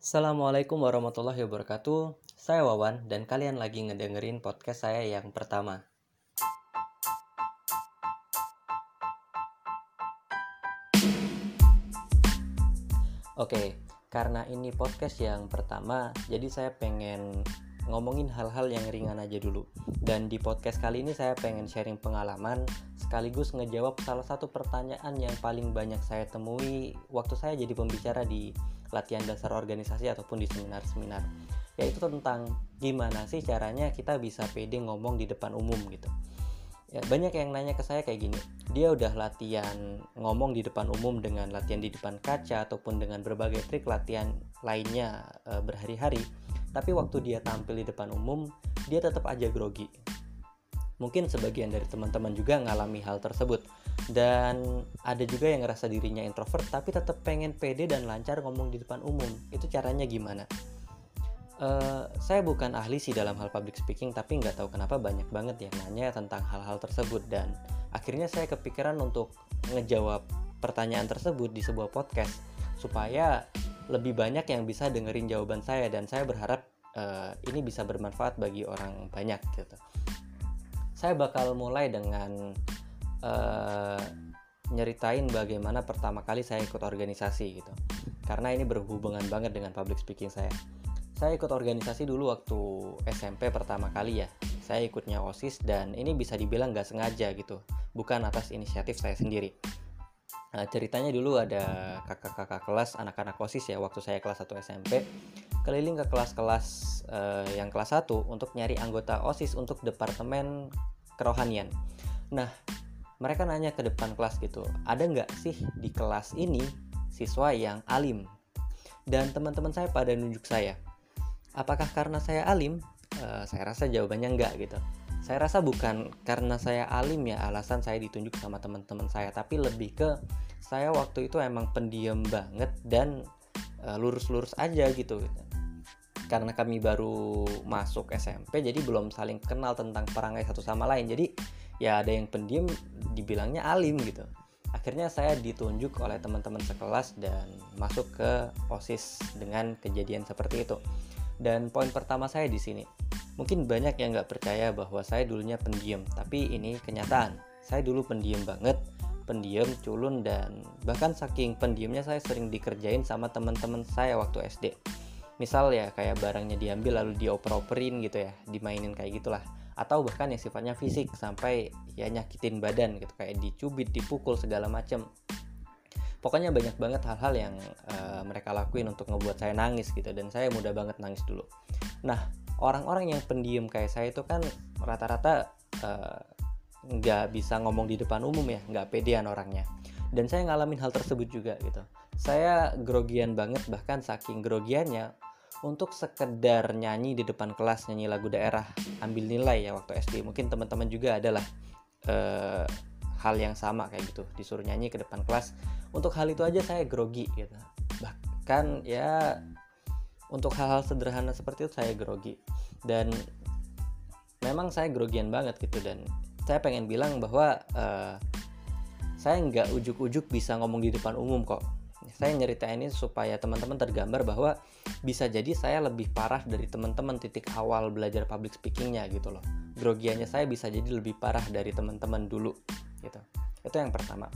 Assalamualaikum warahmatullahi wabarakatuh. Saya Wawan dan kalian lagi ngedengerin podcast saya yang pertama. Oke, karena ini podcast yang pertama, jadi saya pengen ngomongin hal-hal yang ringan aja dulu. Dan di podcast kali ini saya pengen sharing pengalaman sekaligus ngejawab salah satu pertanyaan yang paling banyak saya temui waktu saya jadi pembicara di latihan dasar organisasi ataupun di seminar-seminar. Yaitu tentang gimana sih caranya kita bisa pede ngomong di depan umum gitu. Ya, banyak yang nanya ke saya kayak gini dia udah latihan ngomong di depan umum dengan latihan di depan kaca ataupun dengan berbagai trik latihan lainnya e, berhari-hari tapi waktu dia tampil di depan umum dia tetap aja grogi. Mungkin sebagian dari teman-teman juga ngalami hal tersebut dan ada juga yang ngerasa dirinya introvert tapi tetap pengen pede dan lancar ngomong di depan umum. Itu caranya gimana? Uh, saya bukan ahli sih dalam hal public speaking tapi nggak tahu kenapa banyak banget yang nanya tentang hal-hal tersebut. Dan akhirnya saya kepikiran untuk ngejawab pertanyaan tersebut di sebuah podcast supaya lebih banyak yang bisa dengerin jawaban saya dan saya berharap uh, ini bisa bermanfaat bagi orang banyak gitu. Saya bakal mulai dengan uh, nyeritain bagaimana pertama kali saya ikut organisasi gitu. Karena ini berhubungan banget dengan public speaking saya. Saya ikut organisasi dulu waktu SMP pertama kali ya. Saya ikutnya OSIS dan ini bisa dibilang gak sengaja gitu. Bukan atas inisiatif saya sendiri. Nah, ceritanya dulu ada kakak-kakak kelas anak-anak OSIS ya waktu saya kelas 1 SMP keliling ke kelas-kelas uh, yang kelas 1 untuk nyari anggota OSIS untuk departemen kerohanian. Nah mereka nanya ke depan kelas gitu ada nggak sih di kelas ini siswa yang alim? Dan teman-teman saya pada nunjuk saya apakah karena saya alim? Uh, saya rasa jawabannya enggak gitu. Saya rasa bukan karena saya alim ya alasan saya ditunjuk sama teman-teman saya tapi lebih ke saya waktu itu emang pendiam banget dan uh, lurus-lurus aja gitu, gitu karena kami baru masuk SMP jadi belum saling kenal tentang perangai satu sama lain. Jadi ya ada yang pendiam dibilangnya alim gitu akhirnya saya ditunjuk oleh teman-teman sekelas dan masuk ke OSIS dengan kejadian seperti itu dan poin pertama saya di sini, mungkin banyak yang nggak percaya bahwa saya dulunya pendiam, tapi ini kenyataan. Saya dulu pendiam banget, pendiam, culun, dan bahkan saking pendiamnya saya sering dikerjain sama teman-teman saya waktu SD. Misal ya kayak barangnya diambil lalu dioper-operin gitu ya, dimainin kayak gitulah. Atau bahkan yang sifatnya fisik sampai ya nyakitin badan gitu, kayak dicubit, dipukul segala macem. Pokoknya banyak banget hal-hal yang uh, mereka lakuin untuk ngebuat saya nangis gitu dan saya mudah banget nangis dulu. Nah orang-orang yang pendiam kayak saya itu kan rata-rata uh, nggak bisa ngomong di depan umum ya nggak pedean orangnya. Dan saya ngalamin hal tersebut juga gitu. Saya grogian banget bahkan saking grogiannya untuk sekedar nyanyi di depan kelas nyanyi lagu daerah ambil nilai ya waktu SD mungkin teman-teman juga adalah uh, hal yang sama kayak gitu. Disuruh nyanyi ke depan kelas. Untuk hal itu aja saya grogi gitu. Bahkan ya untuk hal-hal sederhana seperti itu saya grogi. Dan memang saya grogian banget gitu. Dan saya pengen bilang bahwa uh, saya nggak ujuk-ujuk bisa ngomong di depan umum kok saya nyeritain ini supaya teman-teman tergambar bahwa bisa jadi saya lebih parah dari teman-teman titik awal belajar public speakingnya gitu loh. Grogiannya saya bisa jadi lebih parah dari teman-teman dulu gitu. Itu yang pertama.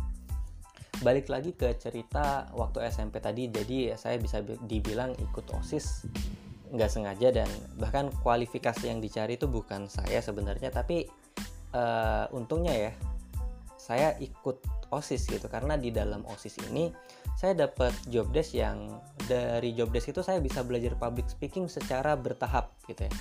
Balik lagi ke cerita waktu SMP tadi jadi saya bisa dibilang ikut osis nggak sengaja dan bahkan kualifikasi yang dicari itu bukan saya sebenarnya tapi uh, untungnya ya saya ikut osis gitu. Karena di dalam osis ini saya dapat job desk yang dari job desk itu saya bisa belajar public speaking secara bertahap gitu ya.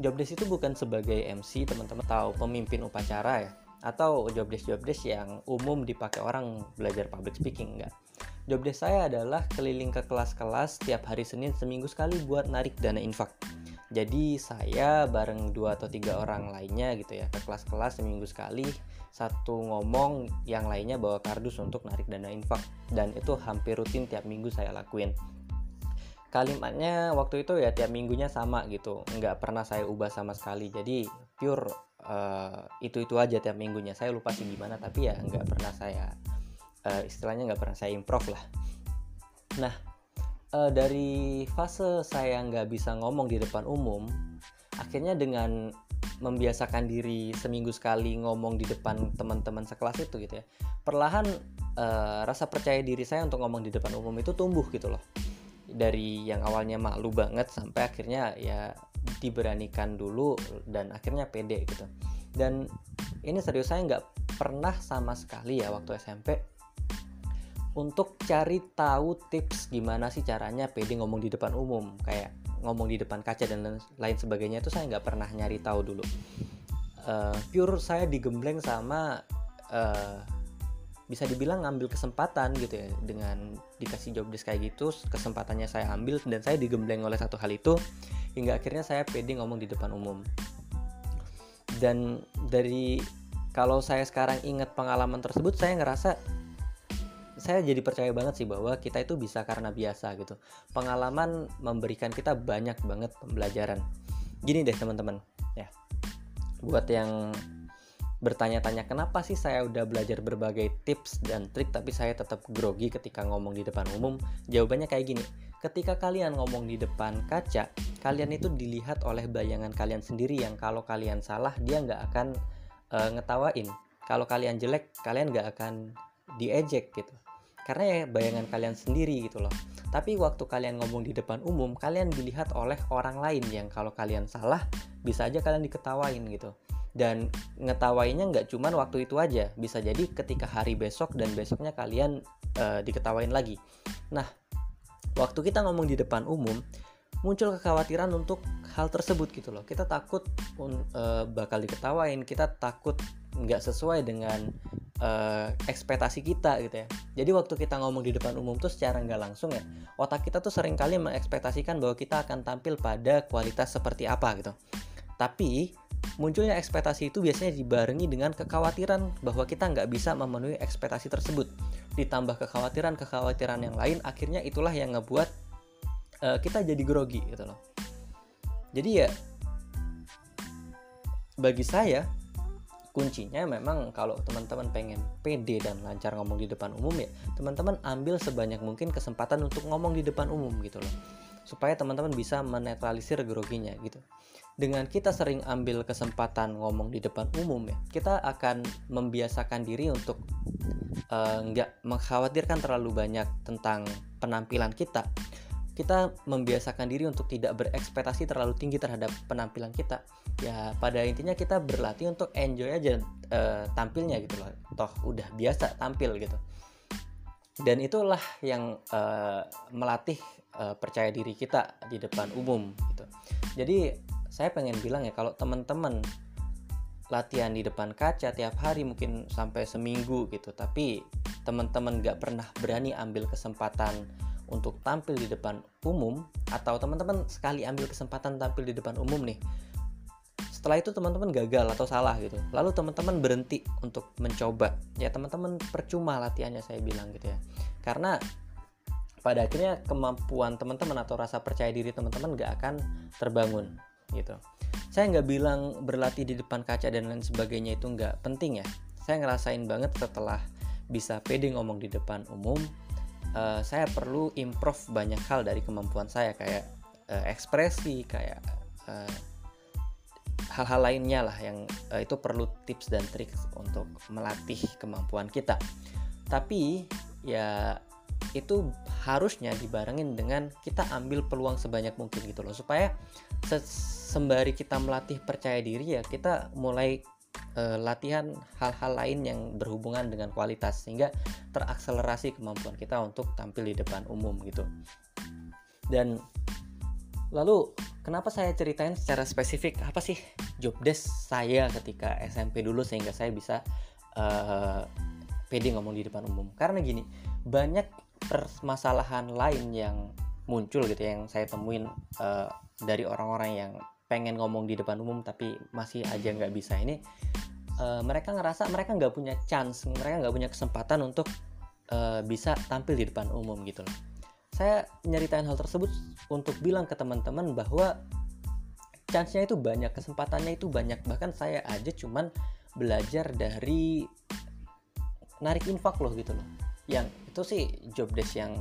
Job desk itu bukan sebagai MC teman-teman tahu pemimpin upacara ya. Atau job desk job desk yang umum dipakai orang belajar public speaking enggak. Job desk saya adalah keliling ke kelas-kelas tiap hari Senin seminggu sekali buat narik dana infak jadi saya bareng dua atau tiga orang lainnya gitu ya ke kelas-kelas seminggu sekali satu ngomong yang lainnya bawa kardus untuk narik dana infak. Dan itu hampir rutin tiap minggu saya lakuin. Kalimatnya waktu itu ya tiap minggunya sama gitu nggak pernah saya ubah sama sekali. Jadi pure uh, itu itu aja tiap minggunya. Saya lupa sih gimana tapi ya nggak pernah saya uh, istilahnya nggak pernah saya improv lah. Nah uh, dari fase saya nggak bisa ngomong di depan umum akhirnya dengan membiasakan diri seminggu sekali ngomong di depan teman-teman sekelas itu gitu ya perlahan uh, rasa percaya diri saya untuk ngomong di depan umum itu tumbuh gitu loh. Dari yang awalnya malu banget sampai akhirnya ya diberanikan dulu dan akhirnya pede gitu. Dan ini serius saya nggak pernah sama sekali ya waktu SMP untuk cari tahu tips gimana sih caranya pede ngomong di depan umum. Kayak ngomong di depan kaca dan lain sebagainya itu saya nggak pernah nyari tahu dulu. Uh, pure saya digembleng sama uh, bisa dibilang ngambil kesempatan gitu ya. Dengan dikasih job desk kayak gitu kesempatannya saya ambil dan saya digembleng oleh satu hal itu hingga akhirnya saya pede ngomong di depan umum. Dan dari kalau saya sekarang ingat pengalaman tersebut saya ngerasa saya jadi percaya banget sih bahwa kita itu bisa karena biasa gitu. Pengalaman memberikan kita banyak banget pembelajaran. Gini deh teman-teman, ya. Buat yang bertanya-tanya kenapa sih saya udah belajar berbagai tips dan trik tapi saya tetap grogi ketika ngomong di depan umum? Jawabannya kayak gini. Ketika kalian ngomong di depan kaca, kalian itu dilihat oleh bayangan kalian sendiri yang kalau kalian salah dia nggak akan uh, ngetawain. Kalau kalian jelek, kalian nggak akan diejek gitu karena ya bayangan kalian sendiri gitu loh. Tapi waktu kalian ngomong di depan umum kalian dilihat oleh orang lain yang kalau kalian salah bisa aja kalian diketawain gitu. Dan ngetawainnya nggak cuman waktu itu aja bisa jadi ketika hari besok dan besoknya kalian uh, diketawain lagi. Nah waktu kita ngomong di depan umum muncul kekhawatiran untuk hal tersebut gitu loh. Kita takut uh, bakal diketawain kita takut nggak sesuai dengan uh, ekspektasi kita gitu ya. Jadi waktu kita ngomong di depan umum tuh secara nggak langsung ya otak kita tuh sering kali mengekspektasikan bahwa kita akan tampil pada kualitas seperti apa gitu. Tapi munculnya ekspektasi itu biasanya dibarengi dengan kekhawatiran bahwa kita nggak bisa memenuhi ekspektasi tersebut. Ditambah kekhawatiran-kekhawatiran yang lain akhirnya itulah yang ngebuat uh, kita jadi grogi gitu loh. Jadi ya bagi saya kuncinya memang kalau teman-teman pengen pede dan lancar ngomong di depan umum ya teman-teman ambil sebanyak mungkin kesempatan untuk ngomong di depan umum gitu loh. Supaya teman-teman bisa menetralisir groginya gitu. Dengan kita sering ambil kesempatan ngomong di depan umum ya kita akan membiasakan diri untuk uh, nggak mengkhawatirkan terlalu banyak tentang penampilan kita kita membiasakan diri untuk tidak berekspektasi terlalu tinggi terhadap penampilan kita. Ya pada intinya kita berlatih untuk enjoy aja uh, tampilnya gitu loh. Toh udah biasa tampil gitu. Dan itulah yang uh, melatih uh, percaya diri kita di depan umum gitu. Jadi saya pengen bilang ya kalau teman-teman latihan di depan kaca tiap hari mungkin sampai seminggu gitu tapi teman-teman gak pernah berani ambil kesempatan untuk tampil di depan umum atau teman-teman sekali ambil kesempatan tampil di depan umum nih. Setelah itu teman-teman gagal atau salah gitu. Lalu teman-teman berhenti untuk mencoba. Ya teman-teman percuma latihannya saya bilang gitu ya. Karena pada akhirnya kemampuan teman-teman atau rasa percaya diri teman-teman gak akan terbangun gitu. Saya nggak bilang berlatih di depan kaca dan lain sebagainya itu nggak penting ya. Saya ngerasain banget setelah bisa pede ngomong di depan umum uh, saya perlu improve banyak hal dari kemampuan saya kayak uh, ekspresi kayak uh, hal-hal lainnya lah yang uh, itu perlu tips dan trik untuk melatih kemampuan kita. Tapi ya itu harusnya dibarengin dengan kita ambil peluang sebanyak mungkin gitu loh. Supaya sembari kita melatih percaya diri ya kita mulai uh, latihan hal-hal lain yang berhubungan dengan kualitas sehingga terakselerasi kemampuan kita untuk tampil di depan umum gitu. Dan lalu kenapa saya ceritain secara spesifik apa sih job desk saya ketika SMP dulu sehingga saya bisa uh, pede ngomong di depan umum? Karena gini, banyak permasalahan lain yang muncul gitu ya, yang saya temuin uh, dari orang-orang yang pengen ngomong di depan umum tapi masih aja nggak bisa ini uh, mereka ngerasa mereka nggak punya chance mereka nggak punya kesempatan untuk uh, bisa tampil di depan umum gitu loh. Saya nyeritain hal tersebut untuk bilang ke teman-teman bahwa chance-nya itu banyak kesempatannya itu banyak. Bahkan saya aja cuman belajar dari narik infak loh gitu loh. Yang itu sih job desk yang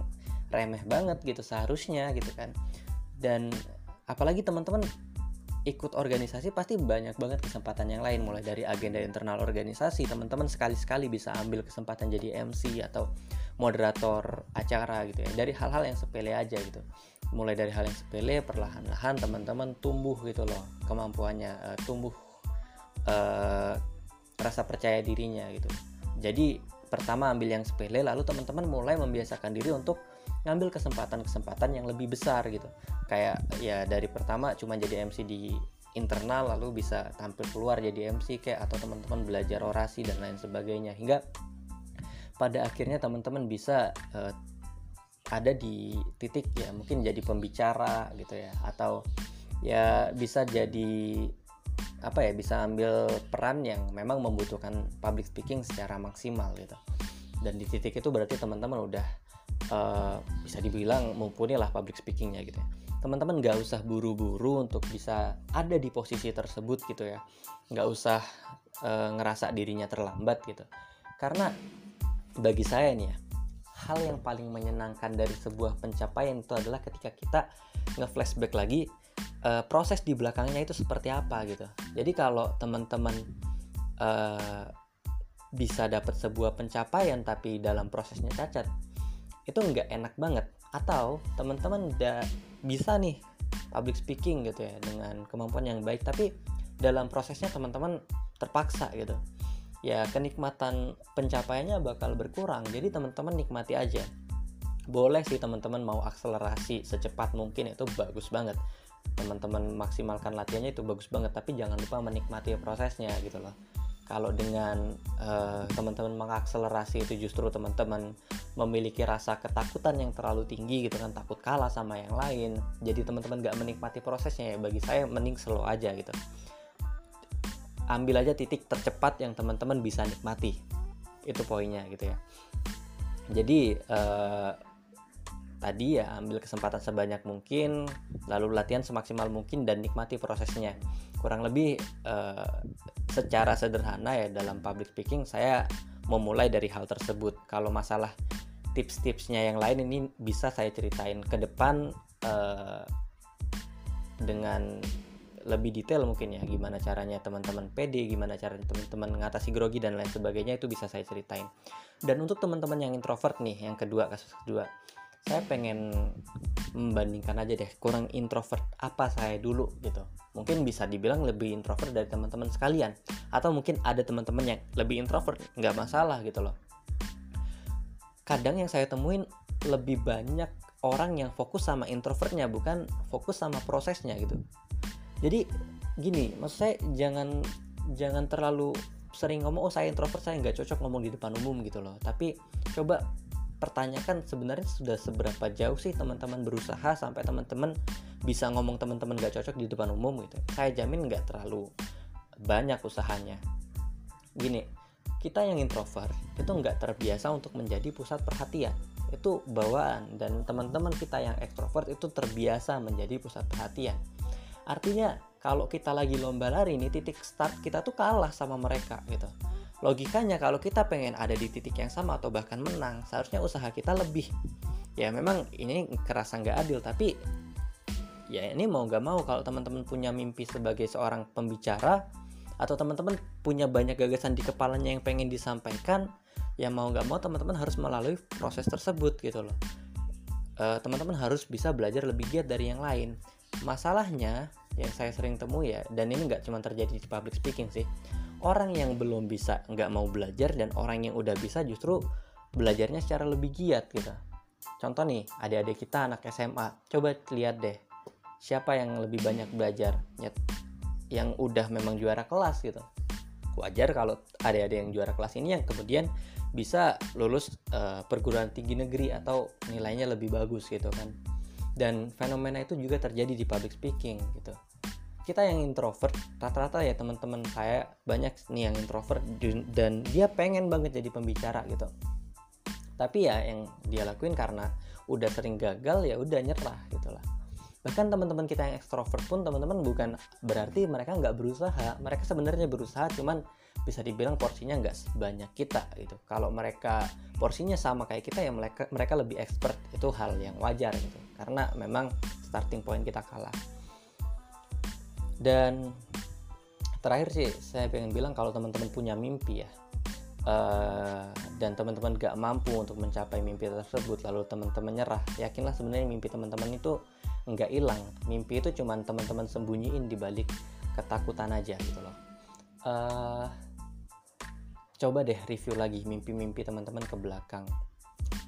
remeh banget gitu seharusnya gitu kan. Dan apalagi teman-teman ikut organisasi pasti banyak banget kesempatan yang lain mulai dari agenda internal organisasi. Teman-teman sekali-sekali bisa ambil kesempatan jadi MC atau moderator acara gitu ya. Dari hal-hal yang sepele aja gitu. Mulai dari hal yang sepele perlahan-lahan teman-teman tumbuh gitu loh kemampuannya uh, tumbuh uh, rasa percaya dirinya gitu. Jadi pertama ambil yang sepele lalu teman-teman mulai membiasakan diri untuk ngambil kesempatan-kesempatan yang lebih besar gitu. Kayak ya dari pertama cuma jadi MC di internal lalu bisa tampil keluar jadi MC kayak atau teman-teman belajar orasi dan lain sebagainya. Hingga pada akhirnya teman-teman bisa uh, ada di titik ya mungkin jadi pembicara gitu ya. Atau ya bisa jadi apa ya bisa ambil peran yang memang membutuhkan public speaking secara maksimal gitu. Dan di titik itu berarti teman-teman udah uh, bisa dibilang mumpuni lah public speakingnya gitu ya. Teman-teman nggak usah buru-buru untuk bisa ada di posisi tersebut gitu ya. Nggak usah uh, ngerasa dirinya terlambat gitu. Karena bagi saya nih ya hal yang paling menyenangkan dari sebuah pencapaian itu adalah ketika kita nge-flashback lagi uh, proses di belakangnya itu seperti apa gitu. Jadi kalau teman-teman uh, bisa dapat sebuah pencapaian tapi dalam prosesnya cacat, itu nggak enak banget. Atau teman-teman bisa nih public speaking gitu ya dengan kemampuan yang baik, tapi dalam prosesnya teman-teman terpaksa gitu. Ya kenikmatan pencapaiannya bakal berkurang. Jadi teman-teman nikmati aja. Boleh sih teman-teman mau akselerasi secepat mungkin. Itu bagus banget. Teman-teman maksimalkan latihannya itu bagus banget. Tapi jangan lupa menikmati prosesnya gitu loh kalau dengan uh, teman-teman mengakselerasi itu justru teman-teman memiliki rasa ketakutan yang terlalu tinggi gitu kan takut kalah sama yang lain jadi teman-teman gak menikmati prosesnya ya. Bagi saya mending slow aja gitu. Ambil aja titik tercepat yang teman-teman bisa nikmati. Itu poinnya gitu ya. Jadi eh, tadi ya ambil kesempatan sebanyak mungkin lalu latihan semaksimal mungkin dan nikmati prosesnya kurang lebih eh, secara sederhana ya dalam public speaking saya memulai dari hal tersebut kalau masalah tips-tipsnya yang lain ini bisa saya ceritain ke depan eh, dengan lebih detail mungkin ya gimana caranya teman-teman PD, gimana cara teman-teman mengatasi grogi dan lain sebagainya itu bisa saya ceritain. Dan untuk teman-teman yang introvert nih, yang kedua kasus kedua, saya pengen membandingkan aja deh kurang introvert apa saya dulu gitu. Mungkin bisa dibilang lebih introvert dari teman-teman sekalian atau mungkin ada teman-teman yang lebih introvert nggak masalah gitu loh. Kadang yang saya temuin lebih banyak orang yang fokus sama introvertnya bukan fokus sama prosesnya gitu jadi gini maksud saya jangan jangan terlalu sering ngomong oh saya introvert saya nggak cocok ngomong di depan umum gitu loh tapi coba pertanyakan sebenarnya sudah seberapa jauh sih teman-teman berusaha sampai teman-teman bisa ngomong teman-teman nggak cocok di depan umum gitu. Saya jamin nggak terlalu banyak usahanya. Gini kita yang introvert itu nggak terbiasa untuk menjadi pusat perhatian. Itu bawaan dan teman-teman kita yang ekstrovert itu terbiasa menjadi pusat perhatian. Artinya kalau kita lagi lomba lari ini titik start kita tuh kalah sama mereka gitu. Logikanya kalau kita pengen ada di titik yang sama atau bahkan menang, seharusnya usaha kita lebih. Ya memang ini kerasa nggak adil tapi ya ini mau nggak mau kalau teman-teman punya mimpi sebagai seorang pembicara atau teman-teman punya banyak gagasan di kepalanya yang pengen disampaikan, ya mau nggak mau teman-teman harus melalui proses tersebut gitu loh. Eh, teman-teman harus bisa belajar lebih giat dari yang lain. Masalahnya yang saya sering temui ya dan ini nggak cuma terjadi di public speaking sih orang yang belum bisa nggak mau belajar dan orang yang udah bisa justru belajarnya secara lebih giat gitu. Contoh nih adik-adik kita anak SMA coba lihat deh siapa yang lebih banyak belajar? Ya, yang udah memang juara kelas gitu. Wajar kalau adik-adik yang juara kelas ini yang kemudian bisa lulus uh, perguruan tinggi negeri atau nilainya lebih bagus gitu kan. Dan fenomena itu juga terjadi di public speaking gitu kita yang introvert rata-rata ya teman-teman saya banyak nih yang introvert dan dia pengen banget jadi pembicara gitu. Tapi ya yang dia lakuin karena udah sering gagal ya udah nyerah gitu lah. Bahkan teman-teman kita yang ekstrovert pun teman-teman bukan berarti mereka nggak berusaha. Mereka sebenarnya berusaha cuman bisa dibilang porsinya nggak sebanyak kita gitu. Kalau mereka porsinya sama kayak kita ya mereka mereka lebih expert. Itu hal yang wajar gitu. Karena memang starting point kita kalah dan terakhir sih saya pengen bilang kalau teman-teman punya mimpi ya uh, dan teman-teman gak mampu untuk mencapai mimpi tersebut lalu teman-teman nyerah yakinlah sebenarnya mimpi teman-teman itu nggak hilang. Mimpi itu cuma teman-teman sembunyiin di balik ketakutan aja gitu loh. Uh, coba deh review lagi mimpi-mimpi teman-teman ke belakang.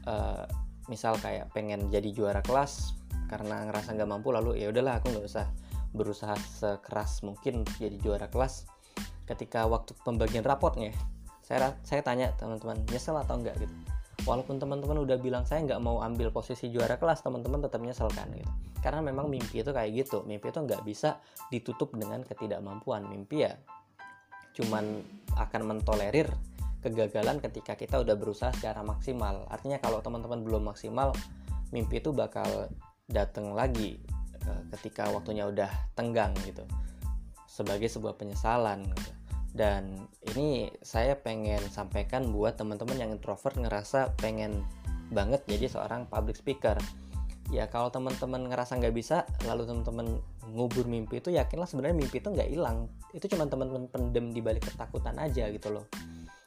Uh, misal kayak pengen jadi juara kelas karena ngerasa nggak mampu lalu ya udahlah aku nggak usah berusaha sekeras mungkin untuk jadi juara kelas. Ketika waktu pembagian rapotnya saya saya tanya teman-teman nyesel atau enggak? Gitu. Walaupun teman-teman udah bilang saya nggak mau ambil posisi juara kelas teman-teman tetap nyesel kan gitu. Karena memang mimpi itu kayak gitu. Mimpi itu nggak bisa ditutup dengan ketidakmampuan. Mimpi ya cuman akan mentolerir kegagalan ketika kita udah berusaha secara maksimal. Artinya kalau teman-teman belum maksimal mimpi itu bakal datang lagi ketika waktunya udah tenggang gitu sebagai sebuah penyesalan gitu. dan ini saya pengen sampaikan buat teman-teman yang introvert ngerasa pengen banget jadi seorang public speaker. Ya kalau teman-teman ngerasa nggak bisa lalu teman-teman ngubur mimpi itu yakinlah sebenarnya mimpi itu nggak hilang. Itu cuma teman-teman pendem di balik ketakutan aja gitu loh.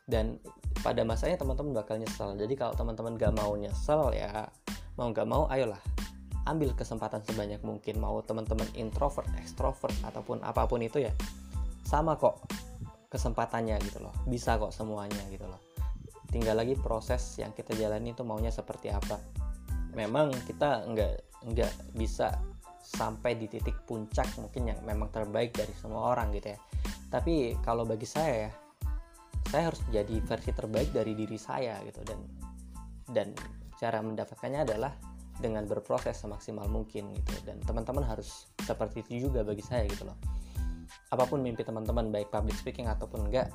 Dan pada masanya teman-teman bakal nyesel. Jadi kalau teman-teman gak mau nyesel ya mau nggak mau ayolah ambil kesempatan sebanyak mungkin mau teman-teman introvert, extrovert ataupun apa pun itu ya. Sama kok kesempatannya gitu loh bisa kok semuanya gitu loh. Tinggal lagi proses yang kita jalani itu maunya seperti apa. Memang kita nggak nggak bisa sampai di titik puncak mungkin yang memang terbaik dari semua orang gitu ya. Tapi kalau bagi saya ya saya harus jadi versi terbaik dari diri saya gitu. Dan dan cara mendapatkannya adalah dengan berproses semaksimal mungkin gitu. Dan teman-teman harus seperti itu juga bagi saya gitu loh. Apa pun mimpi teman-teman baik public speaking ataupun enggak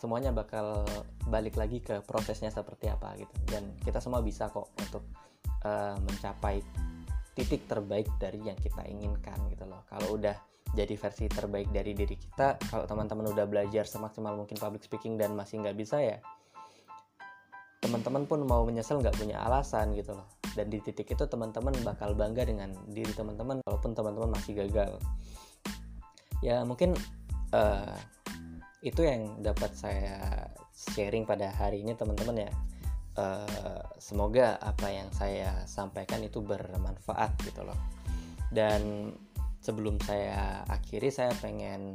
semuanya bakal balik lagi ke prosesnya seperti apa gitu. Dan kita semua bisa kok untuk uh, mencapai titik terbaik dari yang kita inginkan gitu loh. Kalau udah jadi versi terbaik dari diri kita kalau teman-teman udah belajar semaksimal mungkin public speaking dan masih nggak bisa ya teman-teman pun mau menyesal nggak punya alasan gitu loh dan di titik itu teman-teman bakal bangga dengan diri teman-teman walaupun teman-teman masih gagal. Ya mungkin uh, itu yang dapat saya sharing pada hari ini teman-teman ya. Uh, semoga apa yang saya sampaikan itu bermanfaat gitu loh. Dan sebelum saya akhiri saya pengen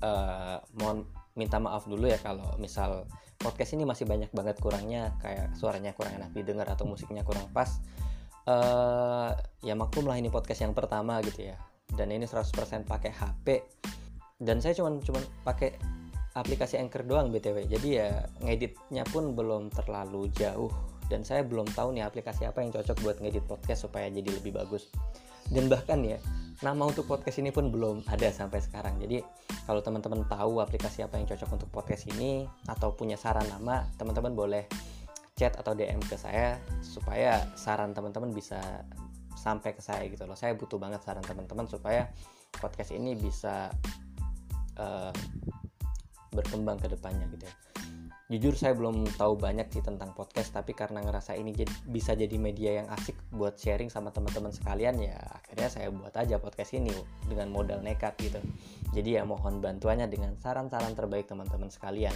uh, mohon minta maaf dulu ya kalau misal podcast ini masih banyak banget kurangnya kayak suaranya kurang enak didengar atau musiknya kurang pas uh, ya maklum lah ini podcast yang pertama gitu ya. Dan ini 100% pakai HP dan saya cuman cuman pakai aplikasi Anchor doang btw jadi ya ngeditnya pun belum terlalu jauh dan saya belum tahu nih aplikasi apa yang cocok buat ngedit podcast supaya jadi lebih bagus. Dan bahkan ya nama untuk podcast ini pun belum ada sampai sekarang. Jadi kalau teman-teman tahu aplikasi apa yang cocok untuk podcast ini atau punya saran nama teman-teman boleh chat atau DM ke saya supaya saran teman-teman bisa sampai ke saya gitu loh. Saya butuh banget saran teman-teman supaya podcast ini bisa uh, berkembang ke depannya gitu ya. Jujur saya belum tahu banyak sih tentang podcast tapi karena ngerasa ini jadi, bisa jadi media yang asik buat sharing sama teman-teman sekalian ya akhirnya saya buat aja podcast ini dengan modal nekat gitu. Jadi ya mohon bantuannya dengan saran-saran terbaik teman-teman sekalian.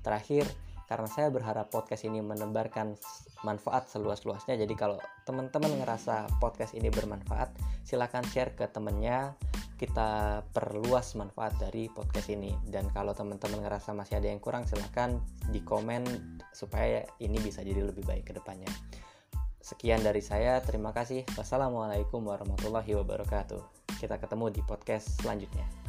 Terakhir karena saya berharap podcast ini menebarkan manfaat seluas-luasnya. Jadi kalau teman-teman ngerasa podcast ini bermanfaat silahkan share ke temennya. Kita perluas manfaat dari podcast ini. Dan kalau teman-teman ngerasa masih ada yang kurang silahkan di komen supaya ini bisa jadi lebih baik ke depannya. Sekian dari saya. Terima kasih. Wassalamualaikum warahmatullahi wabarakatuh. Kita ketemu di podcast selanjutnya